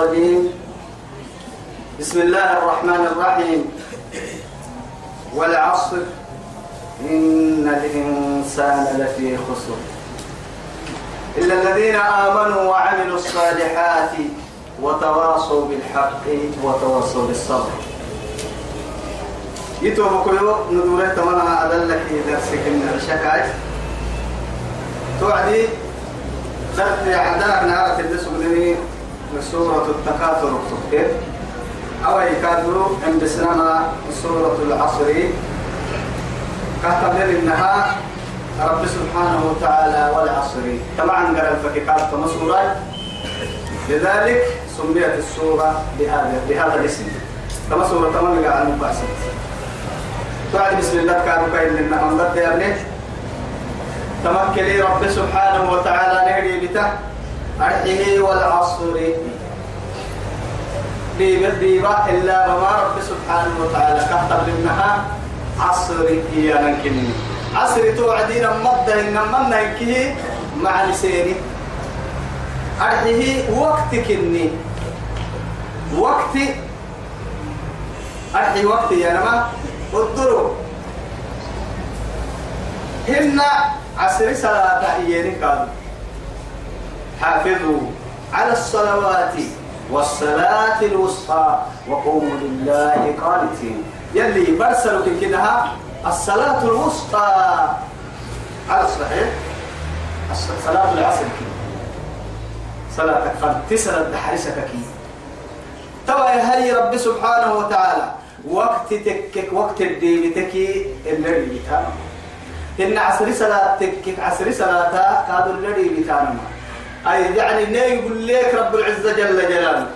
الرجيم. بسم الله الرحمن الرحيم. والعصر. إن الإنسان لفي خسر. إلا الذين آمنوا وعملوا الصالحات وتواصوا بالحق وتواصوا بالصبر. يتوب كيو ندورة تمنى أدلك درسك من الشكاية. توعدي. درت عندك نعرف الدسم سورة التكاثر كيف أو يكادوا عند سنما سورة العصر. كتب إنها رب سبحانه وتعالى والعصر. طبعا قال الفكيكات مسورة لذلك سميت السورة بهذا بهذا الاسم. كما سورة تمام قال المباسط بعد بسم الله كانوا كاين لنا ضد يا ابني. تمكلي رب سبحانه وتعالى نهدي بته. أرحيه والعصر. ديبا ديبا إلا بما رب سبحانه وتعالى كتب لنا عصر هي نكني عصر توعدين مدة إن من نكيه مع لساني. أرحيه وقت كني. وقت. أرحي وقت يا نما. قدروا هن عصر صلاة إياني قالوا حافظوا على الصلوات والصلاة الوسطى وقوموا لله قانتين. يلي برسلوا كنها الصلاة الوسطى. على الصحيح صلاة العصر. صلاة فانتسر الدحرسة كي. توا هي رب سبحانه وتعالى وقت تكك وقت الدين تكي الذي بتانا إن عصر صلاة تكك عصر صلاة كادوا الذي بتانا أي يعني ني يقول لك رب العزة جل جلاله.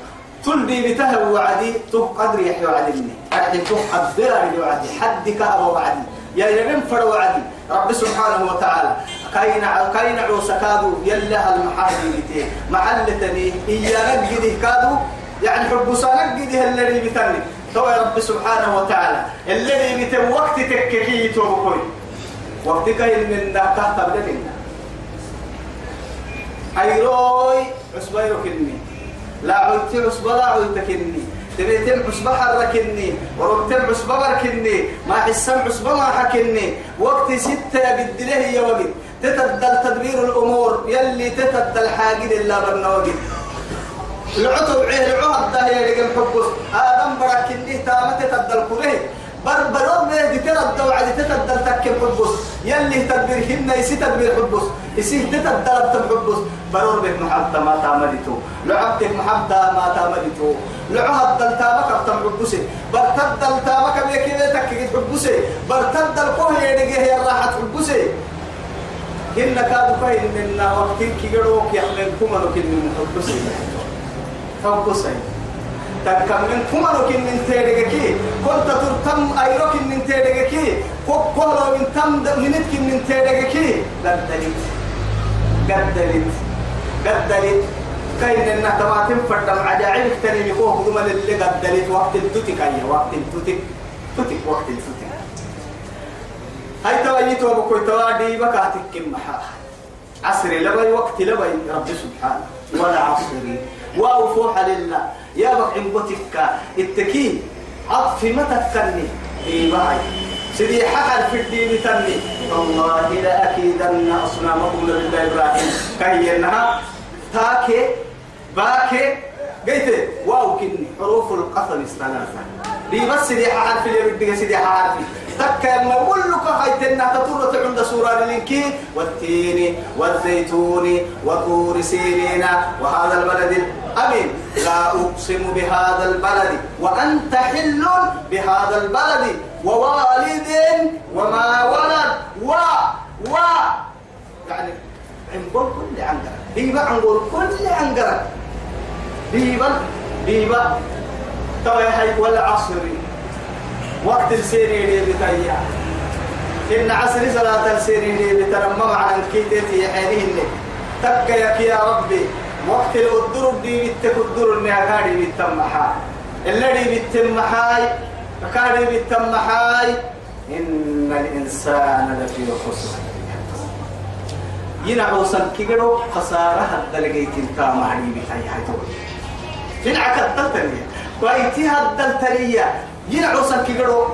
تلدي بته وعدي تو قدر يحيى وعدني أحد تو قدر وعدي حد كهر وعدي. يا يمن فر وعدي. رب سبحانه وتعالى كاين كاين عوسكادو يلا المحاجي بتي محلتني إيا نجده كادو. يعني حب نجده الذي بتني تو يا رب سبحانه وتعالى الذي بت وقت تككي توبكوي وقت كاين من تحت بدلنا أيروي عصبيرو كني لا عدت عصبة لا كني. تبيتم عصبة حركني وربتم عصبة بركني. ما حسم عصبة ما حكني. وقت ستة بالدله يا وقت. تتبدل تدبير الأمور يلي تتبدل حاجد إلا برنوقت العطو عيه العهد ده يا رجل حبس آدم بركني تامة تتبدل كله. بربرون ما تتردد وعد تتدل تكب حبس يلي تدبيرهن يسي تدبير حبس. يسي تتدل حبس. برور بك محبتا ما تعملتو. لعبتك محبتا ما تعملتو. لعهد دل تامك افتم حبسي. برتدل تامك بيكي تكيد حبسي. برتدل كوه يدقيه يا راحة حبسي. هن كادوا فاين من وقتين كي قروك يحمل كمانو كن من حبسي. حبسي تكم من كمانو كن من تيرجكي كنت ترتم أيروك من تيرجكي كوكولو من تم منت كن من تيرجكي قدلت قدلت قدلت كاين إن تماتم فردم عجائب تاني يكون هدوما اللي قدلت وقت التوتك أيه وقت التوتك توتك وقت التوتك هاي تويت وبكوي توادي بكاتك كم محا عصري لبي وقت لبي رب سبحانه. ولا عصري وأوفوح لله. يا بك عمبتك التكين عطف متى تكني إيه باي. سيدي حقل في الدين تني. والله لأكيدن أصنامكم لله إبراهيم. كي إنها تاكي باكي. قلت واو كني. حروف القسم الثلاثة دي بس سيدي حرف اللي بدك سيدي حرف تكا ما أقول لك هايتنا تطور عند سورة الانكي والتين والزيتون وطور سينين وهذا البلد الأمين. لا أقسم بهذا البلد وأنت حل بهذا البلد ووالد وما ولد. و و يعني عنقول كل عنقرة. ديبا عنقول كل عنقرة. ديبا ديبا ترى هاي والعصر. وقت السيري اللي بتايا. إن عصر صلاة السيري اللي بترمم عن كيتي حينهن تكيك يا ربي وقت الأدر دي بتكدر النهاري بالتمحاي الذي بالتمحاي كاري بالتمحاي إن الإنسان لفي خسر. ينعو سنكيرو خسارة حتى لقيت انتا معي بحي حيث في العكا الدلتلية بيتها الدلتلية ينعو سنكيقرو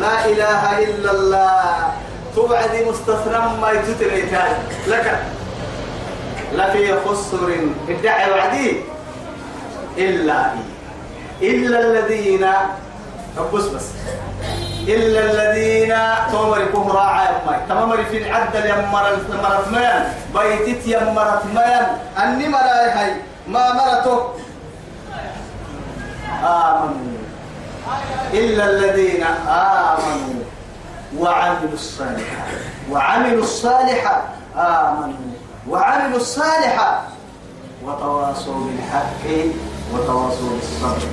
لا إله إلا الله. توعد مستثنى ما يتتريتان لك. لفي خسر. ادعي وعدي. إلا إلا الذين. بس بس. إلا الذين. تمر كهرا عامي تمر في العدل يمر مرت ميان بيتت يمرت ميان أني مراي هاي ما مرته آمنوا. إلا الذين آمنوا وعملوا الصالحات. وعملوا الصالحات. آمنوا وعملوا الصالحات. وتواصوا بالحق وتواصوا بالصبر.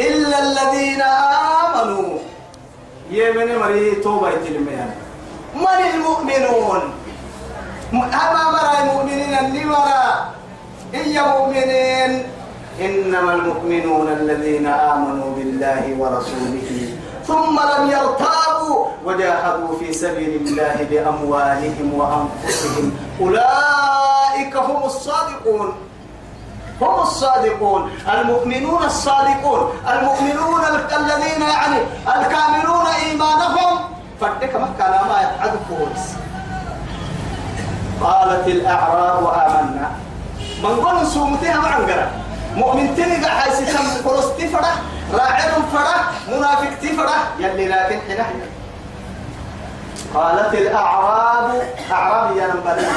إلا الذين آمنوا. يمن مري توبة الميان من المؤمنون؟ أما مرى المؤمنين اللي مرى إيا مؤمنين؟ إنما المؤمنون الذين آمنوا بالله ورسوله ثم لم يرتابوا وجاهدوا في سبيل الله بأموالهم وأنفسهم. أولئك هم الصادقون. هم الصادقون. المؤمنون الصادقون. المؤمنون الذين يعني الكاملون إيمانهم. ما كان ما يفعل فورس قالت الأعراب آمنا. من قول سومتها مع انقرا مؤمن تلقى حيث تم قرصتي فرح راعب فرح منافق تفرح يلي لكن حنا قالت الأعراب أعراب يا نبرنا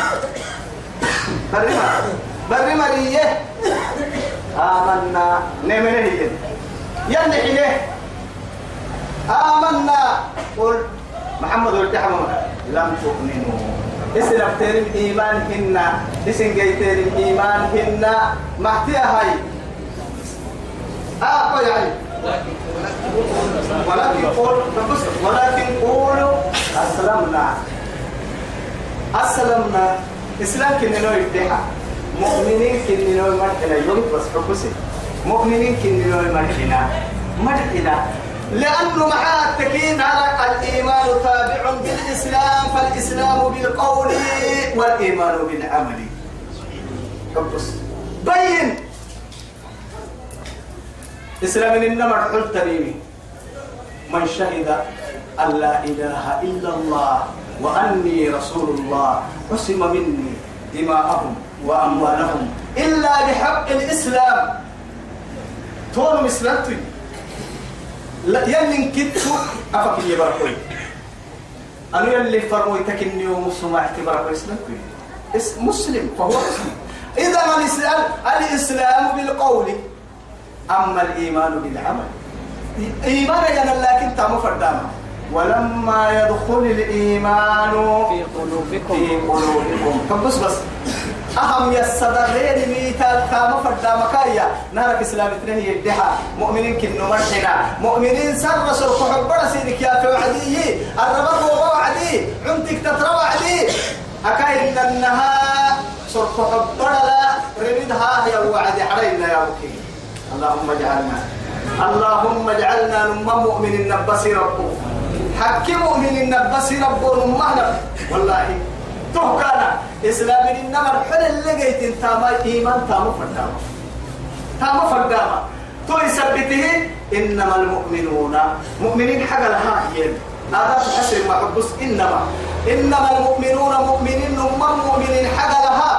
برما برما ليه؟ آمنا. نمنه يلي حليه آمنا. قل محمد والتحمم لم تؤمنوا. الإيمان هنا اسم جيتر الإيمان هنا. محتيا هاي آه يعني ولكن قول ولكن قولوا أسلمنا. أسلمنا. إسلام كننو يفتحا مؤمنين كننو مرحنا يوم بس حكسي مؤمنين كننو مرحنا مرحنا لأنه مع التكين على الإيمان تابع بالإسلام فالإسلام بالقول والإيمان بالعمل. بين. إسلام إنما حل تريمي من شهد أن لا إله إلا الله وأني رسول الله عصم مني دماءهم وأموالهم إلا بحق الإسلام. تون مسلمتي لا يلي كدت أفك يبركوي أنا يلي فرموي تكني ومسلم اعتبر إسلام مسلم فهو مسلم. إذا الإسلام الإسلام بالقول. أما الإيمان بالعمل. إيمان يعني لكن تام فرداما ولما يدخل الإيمان في قلوبكم. في قلوبكم. فبس بس. أهم يسدرين ميتا كام فردا مكايا. نارك إسلام تنهي يدها. مؤمنين كنو مرحنا. مؤمنين سر سر حبنا سيدك يا في وعدي الربط وعدي. عمتك تترى وعدي أكاين إنها سر حبنا لا رمدها يا وعدي. علينا يا مكي اللهم اجعلنا. اللهم اجعلنا نما مؤمن النبسي ربه. حكي مؤمن النبسي ربه نما والله تهكانا إسلام إنما الحل اللي جيت انت ما إيمان تامو فرداما تامو فرداما تو يثبته إنما المؤمنون. مؤمنين حق لها ين هذا ما حبس. إنما. إنما المؤمنون مؤمنين هم مؤمنين حق لها.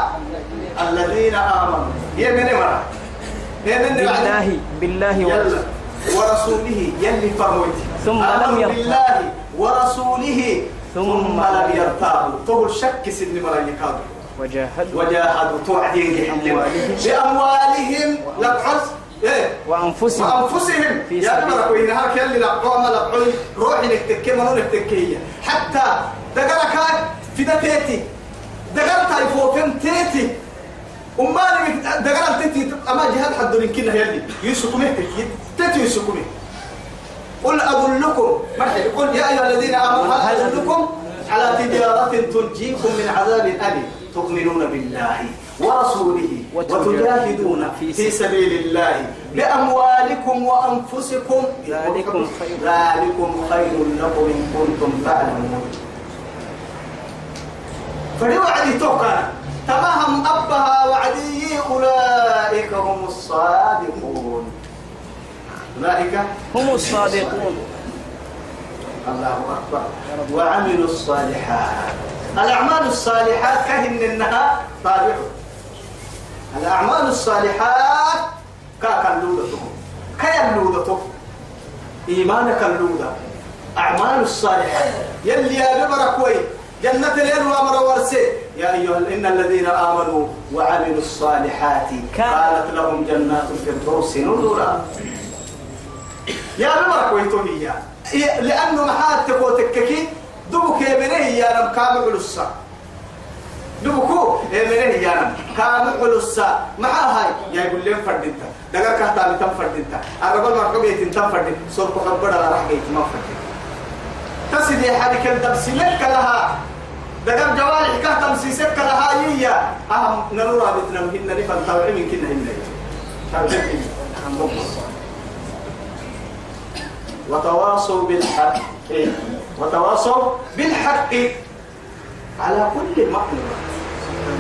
الذين آمنوا. يمن مرة. يمن بالله بالله ورسوله يلي فرموتي ثم لم. بالله ورسوله. ثم لم يرتابوا. تو الشك سن ملايكات وجاهدوا. وجاهدوا. توعدين بأموالهم. لبعض إيه. وأنفسهم. وأنفسهم. في يا كوين هاك يلي لقوا ما لقوا روحي نكتكي منو نكتكي حتى دقرك في دتيتي دقرت فوفم تيتي. وما دقرت تيتي. أما جهاد حد لكنا يلي. يسكمه تيتي يسكمه قل أدلكم مرحبا. قل يا أيها الذين آمنوا هل أدلكم على تجارة تنجيكم من عذاب أليم. تؤمنون بالله ورسوله وتجاهدون في سبيل الله بأموالكم وأنفسكم. ذلكم خير. ذلكم خير لكم إن كنتم تعلمون. فلو عدي توقع. تمام أبها وعدي أولئك هم الصادقون. أولئك هم الصادقون. الله أكبر. وعملوا الصالحات. الأعمال الصالحات كهن إنها طابع الأعمال الصالحات كيا لودتهم إيمانك اللودة أعمال الصالحات. يلي يا ببرك وي جنة الليل وأمر ورسي. يا أيها إن الذين آمنوا وعملوا الصالحات كانت لهم جنات الفردوس نزلا. يا ببرك وي تومية لأنه محاتك وتككي دبك يمنه يا نم كامل علصا دبكو يمنه يا نم كامل علصا مع هاي. يا يقول لهم فردينتا. دقر كهتا بتم فردينتا. الرجل مركب يتم فردين. صوت بخبر على راح جيت ما فردين. تسدي حدك الدبسلك لها دقر جوارح كهتا مسيسك لها هي أهم نرى بتنمهن لفن توعي من كنا هن وتواصوا بالحق. وتواصوا بالحق. على كل مقدرة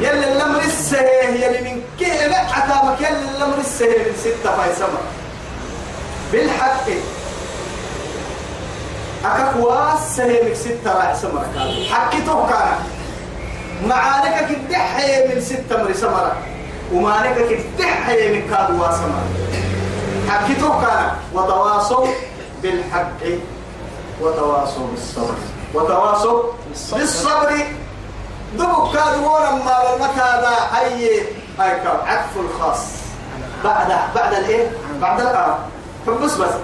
يلي الأمر السهيه يلي من كي عتامك يلي الأمر السهيه من ستة فايسمة بالحق. أكاكواس سهيه من ستة سمرة حكيته كان. معانك كدحي من ستة مري سمرة. ومعانك كدحي من كادوا سمرة. حكيته كان. وتواصوا بالحق وتواصوا بالصبر. وتواصوا بالصبر. دبك كادونا ما المكادا أي أي عطف الخاص. بعد بعد الإيه؟ بعد الآن. فبس بس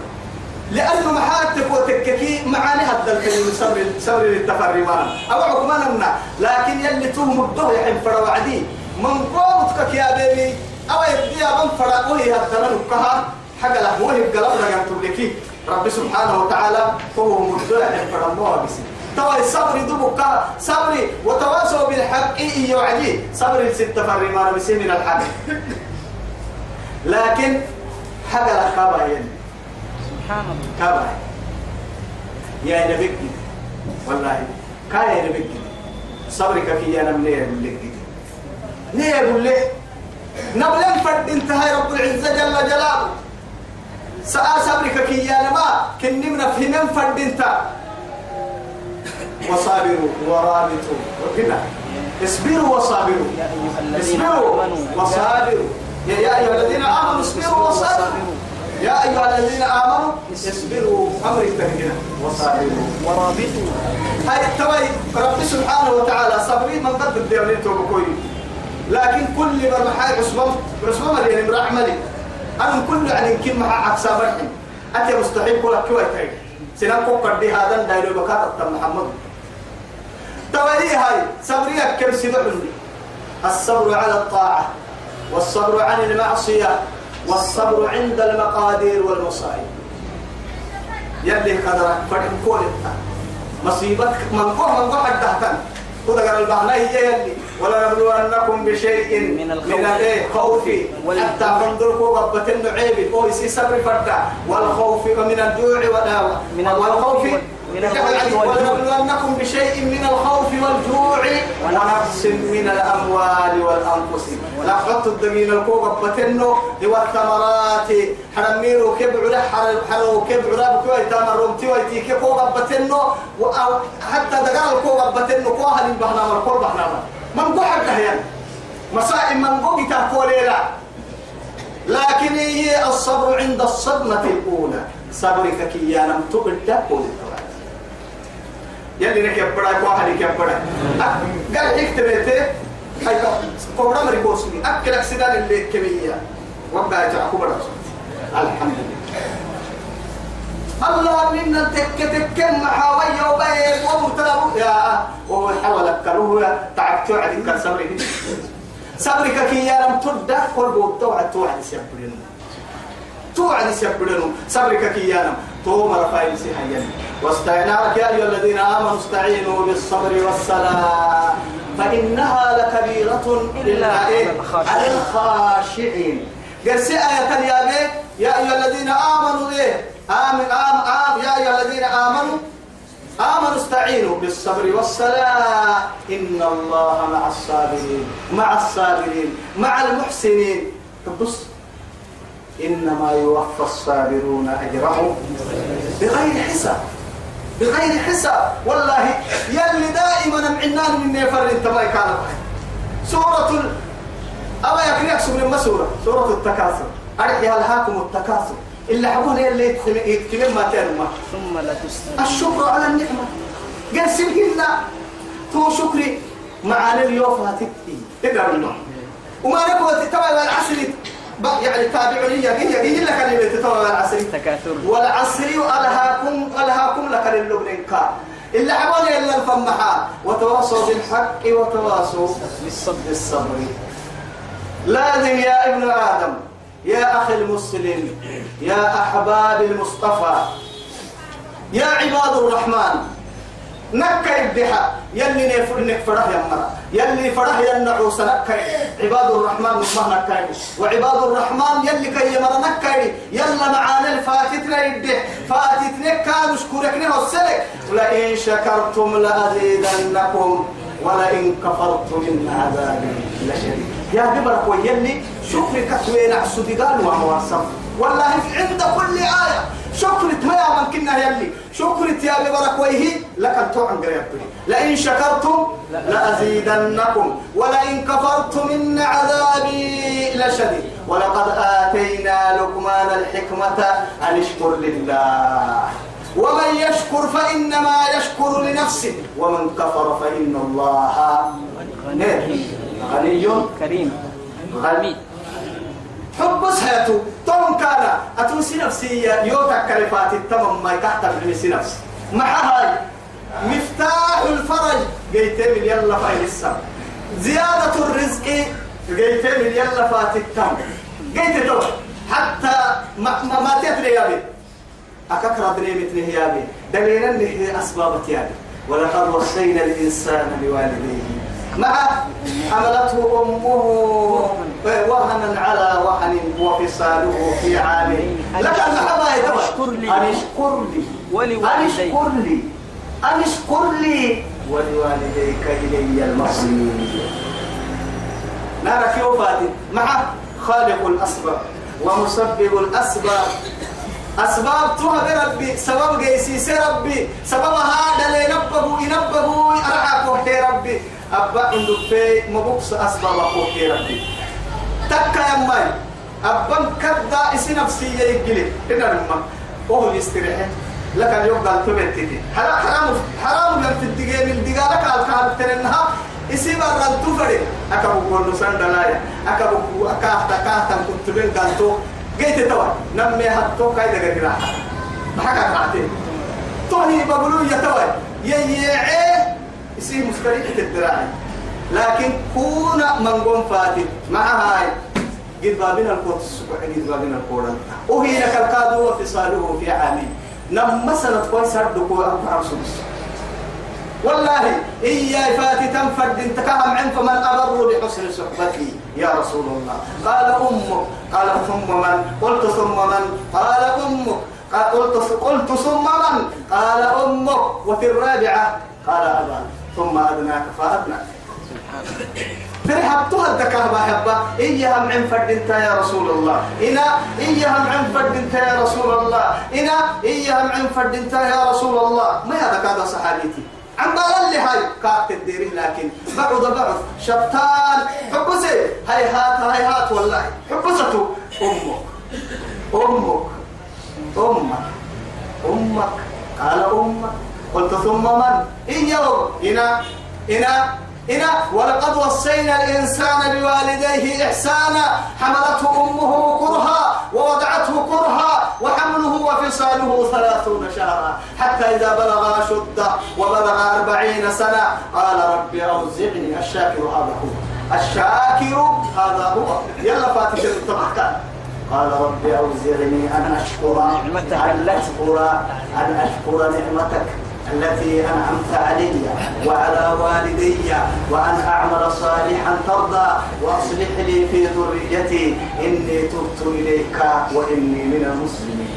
لأنه محاتك وتككي معاني هذا الكلمة صبر صبر للتفرمان أو حكمنا لكن يلي توهم الدهر يحب فرا وعدي. من قوتك يا بيبي. أو يبدي من فرا. وهي هذا نكها حاجة له هو القلب رجع تبلكي رب سبحانه وتعالى هو مدعي فرموها بس توا الصبر دبك صبري وتواصوا بالحق إيه وعدي صبر الست فرمان بس من الحق. لكن حاجة لك كابا يعني سبحان الله. كابا. يا نبيك والله. كايا نبيك صبرك كي أنا من لك ليه أقول لك نبلن فرد انتهى رب العزة جل جلاله. سأ صبرك كي أنا ما كني من فهمن فرد انت وصابروا ورابطوا. وكنا. اصبروا وصابروا. يا أيها الذين اصبروا آمنوا. وصابروا. يا أيها الذين آمنوا اصبروا وصابروا. يا أيها الذين آمنوا اصبروا. أمر التهجنه وصابروا. ورابطوا. هاي التوي رب سبحانه وتعالى صبري من قد الدولين توبكوي لكن كل ما محاي عصبم عصبم اللي عملي أنا كل يعني يمكن مع عكس برحم؟ أتى مستحيل كل كوي تاي سنان كوكر دي هذا دايلو بكات محمد. توي هاي صبري أكل سبعني الصبر على الطاعة والصبر عن المعصية والصبر عند المقادير والمصائب. يلي قدرك فرح كل مصيبتك من قوة من قوة حتى خذ قال البحنا هي يلي. ولنبلونكم بشيء من من الخوف. حتى تنظروا قبة النعيب أو يسي صبر فردا. والخوف ومن الجوع من والخوف الخوف من الخوف والجوع. ولنبلونكم بشيء من الخوف والجوع. ونقص من الأموال والأنفس. لا حط الدمين الكوكب بتنو والثمرات حرميرو كبعرة حرو كبعرة بكوي تامرون تيوي تيكي كوكب بتنو حتى دقال الكوكب بتنو كوها للبحنا مركول بحنا من قو حقه يعني مسائل من قو بتاكو ليلة لكن هي الصبر عند الصدمة الأولى. صبرك كي ينام تبدا قول يلي نك يبدا كو حد يبدا قال اكتبته هاي كورا مري بوسني اكل اكسدان اللي كمية. وبا جاكو بدا الحمد لله. الله منا تك تك محاوي وبيت ومتلب يا وهو حاول كروه. تعبت عليك صبري. صبرك كي يا لم تدع قرب توعد توعد سيبرين توعد سيبرين صبرك كي يا لم توم رفايل سيحيان واستعناك يا أيها الذين آمنوا استعينوا بالصبر والصلاة. فإنها لكبيرة إلا إيه؟ على الخاشعين. قرسي آية اليابي يا أيها الذين آمنوا إيه؟ آمن آم آم يا أيها الذين آمنوا. آمنوا استعينوا بالصبر والصلاة. إن الله مع الصابرين. مع الصابرين. مع المحسنين. تبص إنما يوفى الصابرون أجرهم بغير حساب. بغير حساب. والله يلي دائما معنان من يفر ما كان سورة ال... أما يكريك سورة ما سورة؟ سورة التكاثر. أرحي هلهاكم التكاثر. اللي حبون اللي يتكلم ما تنمى ثم لا تسلم الشكر على النعمة. قال سلكنا تو شكري. معاني اليوم هتبقي تقدر منه وما نقول تتبع العسل يعني تابعوني يجي يجي لك اللي تتبع العسل تكاثر. والعسر ألهاكم ألهاكم لك للبنكا إلا حبون إلا الفمحا وتواصوا بالحق وتواصوا بالصبر. بالصبر. لازم يا ابن آدم يا أخي المسلم يا أحباب المصطفى يا عباد الرحمن نكا يبدحا يلي نفر فرح يا مرا يلي فرح ينعوس نكا عباد الرحمن مهما نكا وعباد الرحمن يلي كي يمر نكا يلا معانا الفاتتنا يبدح فاتتنا كان نشكرك نهو السلك ولئن شكرتم لأزيدنكم. ولئن كفرتم من عذابي لشديد. يا ببرك ويلي شكرك وين عسودي قال ومواصف والله عند كل آية. شكرت ما يا من كنا يلي شكرت يا ببرك ويه لك التوعن قريبتني لئن شكرتم لأزيدنكم. ولئن كفرتم من عذابي لشديد. ولقد آتينا لقمان الحكمة أن اشكر لله. ومن يشكر فإنما يشكر لنفسه. ومن كفر فإن الله غني. غني. كريم. غني. حب سهيتو طون كان أتوسي نفسي يوتك كلفات التمم ما تحت بنسي نفسي مع هاي مفتاح الفرج. قيتين يلا فايل السم زيادة الرزق. قيتين يلا فات التم. قيت تو. حتى ما ما, ما تدري يا بي. أكثر دريمتني يا بي. دليلا أسباب يابي ولقد وصينا الإنسان بوالديه. مع حملته أمه وهنا على وهن وفصاله في عامين لك المحبة يا اشكر لي. أن اشكر لي. ولوالديك. أن اشكر لي. أن اشكر لي. ولوالديك إلي المصير. نارك يوفاتي مع خالق الأسباب ومسبب الأسباب. أسباب توها بربي سبب جيسي ربي. سبب هذا اللي نبه ينبه أرعاك ربي. أبا عندك في مبوكس أسباب وحي ربي تكا يا ماي. أبا كدا إسي نفسي يجلي. إنا لما وهو يستريح. لك اليوم قال تبتتي حرام حرام في الدقيقة من الدقيقة لك الكهف تنها barran tufare aka buko no sandalaya aka buko aka ta ka ta kutubin ganto geete tawa namme hatto kai daga gira haka kaate to hi isi muskari tedrai لكن كونا منقوم فاتي مع هاي قد بابنا القوت السبع قد بابنا القرآن وهي لك القادو وفصاله في عامين. نم سنة كويس هردكو أربع سدس والله إيا فاتي تنفرد انتكهم عن فمن أبر بحسن صحبتي. يا رسول الله. قال أمك. قال ثم من؟ قلت ثم من؟ قال أمك. قلت قلت ثم من؟ قال أمك. وفي الرابعة قال أبا ثم أدناك فأدناك. تهدك ما حبا إياهم عن فرد انت يا رسول الله. إنا إياهم عن فرد انت يا رسول الله. إنا إياهم عن فرد انت يا رسول الله. ما هذا هذا صحابيتي؟ بال اللي هاي كاك تديري لكن بعض بعض شبتان. حبسي. هاي هات هاي هات والله. حبسته. أمك. أمك. أمك. أمك. قال أمك. قلت ثم من؟ إياه إنا إنا إنا ولقد وصينا الإنسان بوالديه إحسانا. حملته أمه كرها ووضعته كرها وحمله وفصاله ثلاثون شهرا. حتى إذا بلغ أشده وبلغ أربعين سنة قال ربي أوزعني الشاكر هذا هو. الشاكر هذا هو. يلا فاتح التبحكان قال ربي أوزعني أن أشكر نعمتك. أن أشكر أن أشكر نعمتك. التي أنعمت علي وعلى والدي وأن أعمل صالحا ترضى وأصلح لي في ذريتي. إني تبت إليك وإني من المسلمين.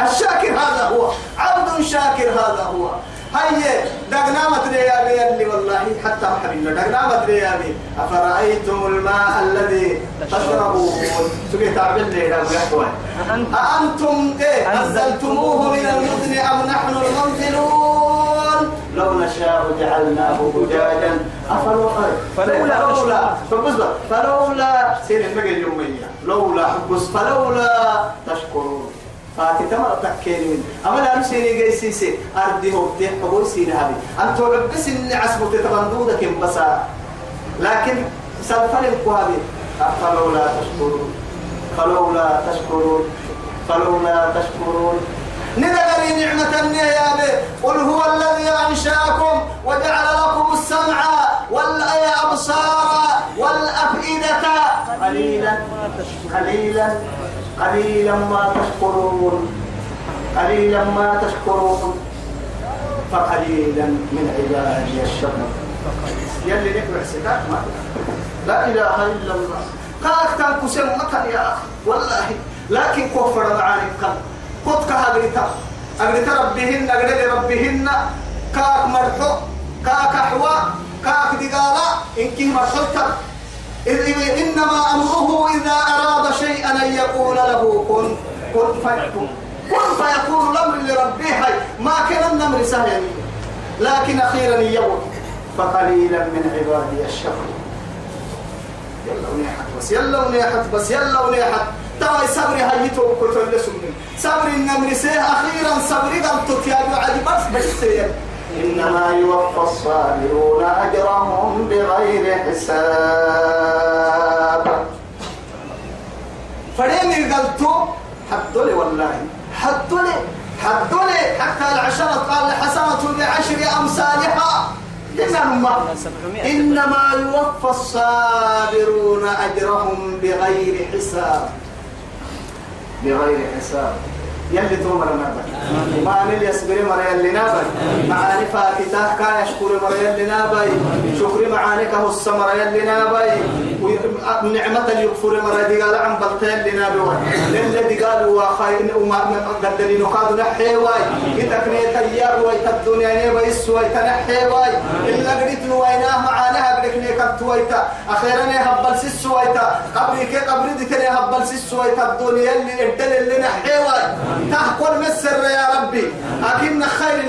الشاكر هذا هو. عبد شاكر هذا هو. هيا دقنا مدري يا اللي والله حتى حبيبنا. دقنا مدري يا بي أفرأيتم الماء الذي تشربون؟ تبي تعبد لي يا أأنتم إيه؟ أنزلتموه من المزن أم نحن المنزلون؟ لو نشاء جعلناه أجاجا أفلولا فلولا فلولا فبصبر فلولا سير المجل اليومية لولا حبس فلولا تشكرون. فاتي تمر تكين أما لا نسيني جاي سيسي. أردي هو بتيح حبوي سين هذه أنت بس إني عصبو تتبندو كم بسا. لكن سلفل الكوابي فلولا تشكرون. فلولا تشكرون. فلولا تشكرون. ندري نعمة يا بي قل هو الذي أنشأكم وجعل لكم السمع والأبصار والأفئدة. قليلا قليلا قليلا ما تشكرون. قليلا ما تشكرون. فقليلا من عبادي الشكر. يلي نقرأ ستات ما لا إله إلا الله. كاك تنكسر مكان يا أخي. والله لكن كفر معاني كان قد كهدرتا أقدر ربهن أقدر ربهن كاك مرحو كاك حوا كاك دقالا إنك مرحوتا إنما أمره إذا أراد شيئا أن يقول له كن كن فيكون. كن فيكون الأمر لربه ما كان الأمر سهلا. لكن أخيرا يوم فقليلا من عبادي الشكر. يلا ونيحت بس يلا ونيحت بس يلا ونيحت. ترى صبري هيتو كتل سمي صبري النمر سيه أخيرا صبري قلت يا عدي بس بس إنما يوفى الصابرون أجرهم بغير حساب. فريمي قلتو حدولي والله. حدولي حدولي حتى العشرة قال حسنة بعشر أمثالها. إنما إنما يوفى الصابرون أجرهم بغير حساب. بغير حساب. يلي تومر نابل ما نل يصبر مر يلي نابل معاني فاكتاه كا يشكر مر يلي نابل شكر معانيك هو السمر يلي نابل نعمة يكفر مر دي قال عم بلت يلي نابل للي قالوا وخاين وما قدرين نقاد نحي واي. كتكني تيار واي. الدنيا نيبا يسوي تنحي واي. إلا قريت نويناه معانيها قريت كنت وايتا أخيرا هبل سيس وايتا. قبري كي قبري دي كني هبل سيس وايتا الدنيا اللي الدل اللي نحي واي تحقل مسر يا ربي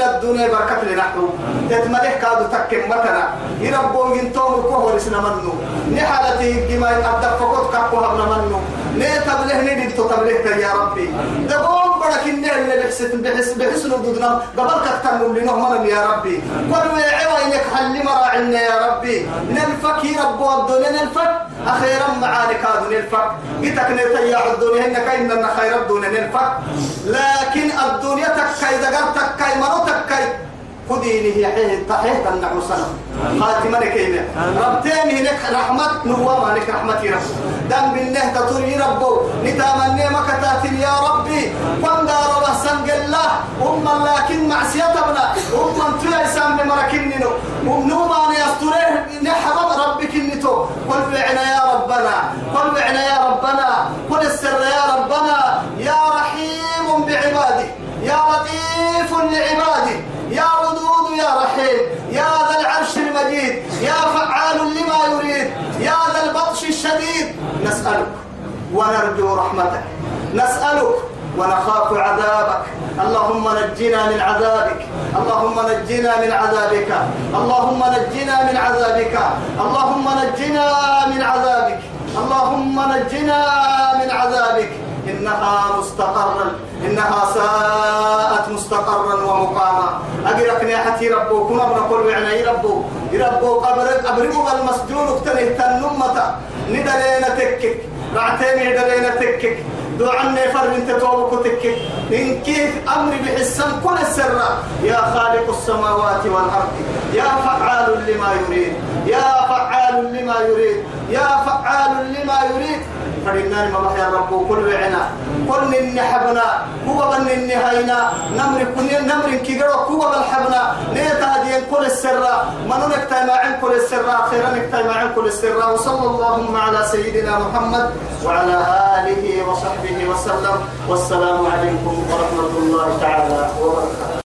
للدنيا بركة لنحن. تتملك كادو تكم متنا يربو ينتوم كوهر اسنا منو. نحالتي جما أبدك فقط كاكوها من منو. ني تبله ني دي تبله يا ربي. دقوم برك اللي بحسن بحس بحسن ودودنا. قبل كتنم لنهمنا يا ربي. كل ويعوى إنك حل مراعنا يا ربي. نلفك يربو الدنيا نلفك أخيرا معاني كادو نلفك قتك نتيا الدنيا إنك إننا خير الدنيا نلفك لكن الدنيا تكاي دقر تكاي مرو تكاي؟ خديني هي حيه تحيه تنعو سنة خاتمة كينا ربتين هناك رحمة نوما لك رحمة رب. دم بالله تطري ربو نتامني مكتات يا ربي. قم دار بحسن الله. أما لكن معصية ابنا أما انتو يسام مركننو ومنوما يستريه نحبب ربك النتو قل بعنا يا ربنا. قل بعنا يا ربنا. قل السر يا ربنا. يا رحيم بعباده يا لطيف لعباده يا ودود يا رحيم يا ذا العرش المجيد يا فعال لما يريد يا ذا البطش الشديد نسألك ونرجو رحمتك نسألك ونخاف عذابك اللهم نجنا من عذابك اللهم نجنا من عذابك اللهم نجنا من عذابك اللهم نجنا من عذابك اللهم نجنا من عذابك. إنها مستقرا إنها ساءت مستقرا ومقاما. أجرك نيحتي ربو كنا بنقول وعنا يربو يربو قبرك أبرقوا المسجون اكتنه تنمة ندلينا تكك رعتين ندلينا تكك. دعنا فر انت تكك إن كيف أمري بحسن كل السر. يا خالق السماوات والأرض يا فعال لما يريد يا فعال لما يريد يا فعال لما يريد. فرنان ما بحيا رب كل عنا كل النحبنا هو بن النهاينا نمر كن نمر كيغرو هو بالحبنا نيتا دي كل السر. ما نكتب مع كل السر. أخيرا نكتب مع كل السر. وصلى اللهم على سيدنا محمد وعلى آله وصحبه وسلم. والسلام عليكم ورحمة الله تعالى وبركاته.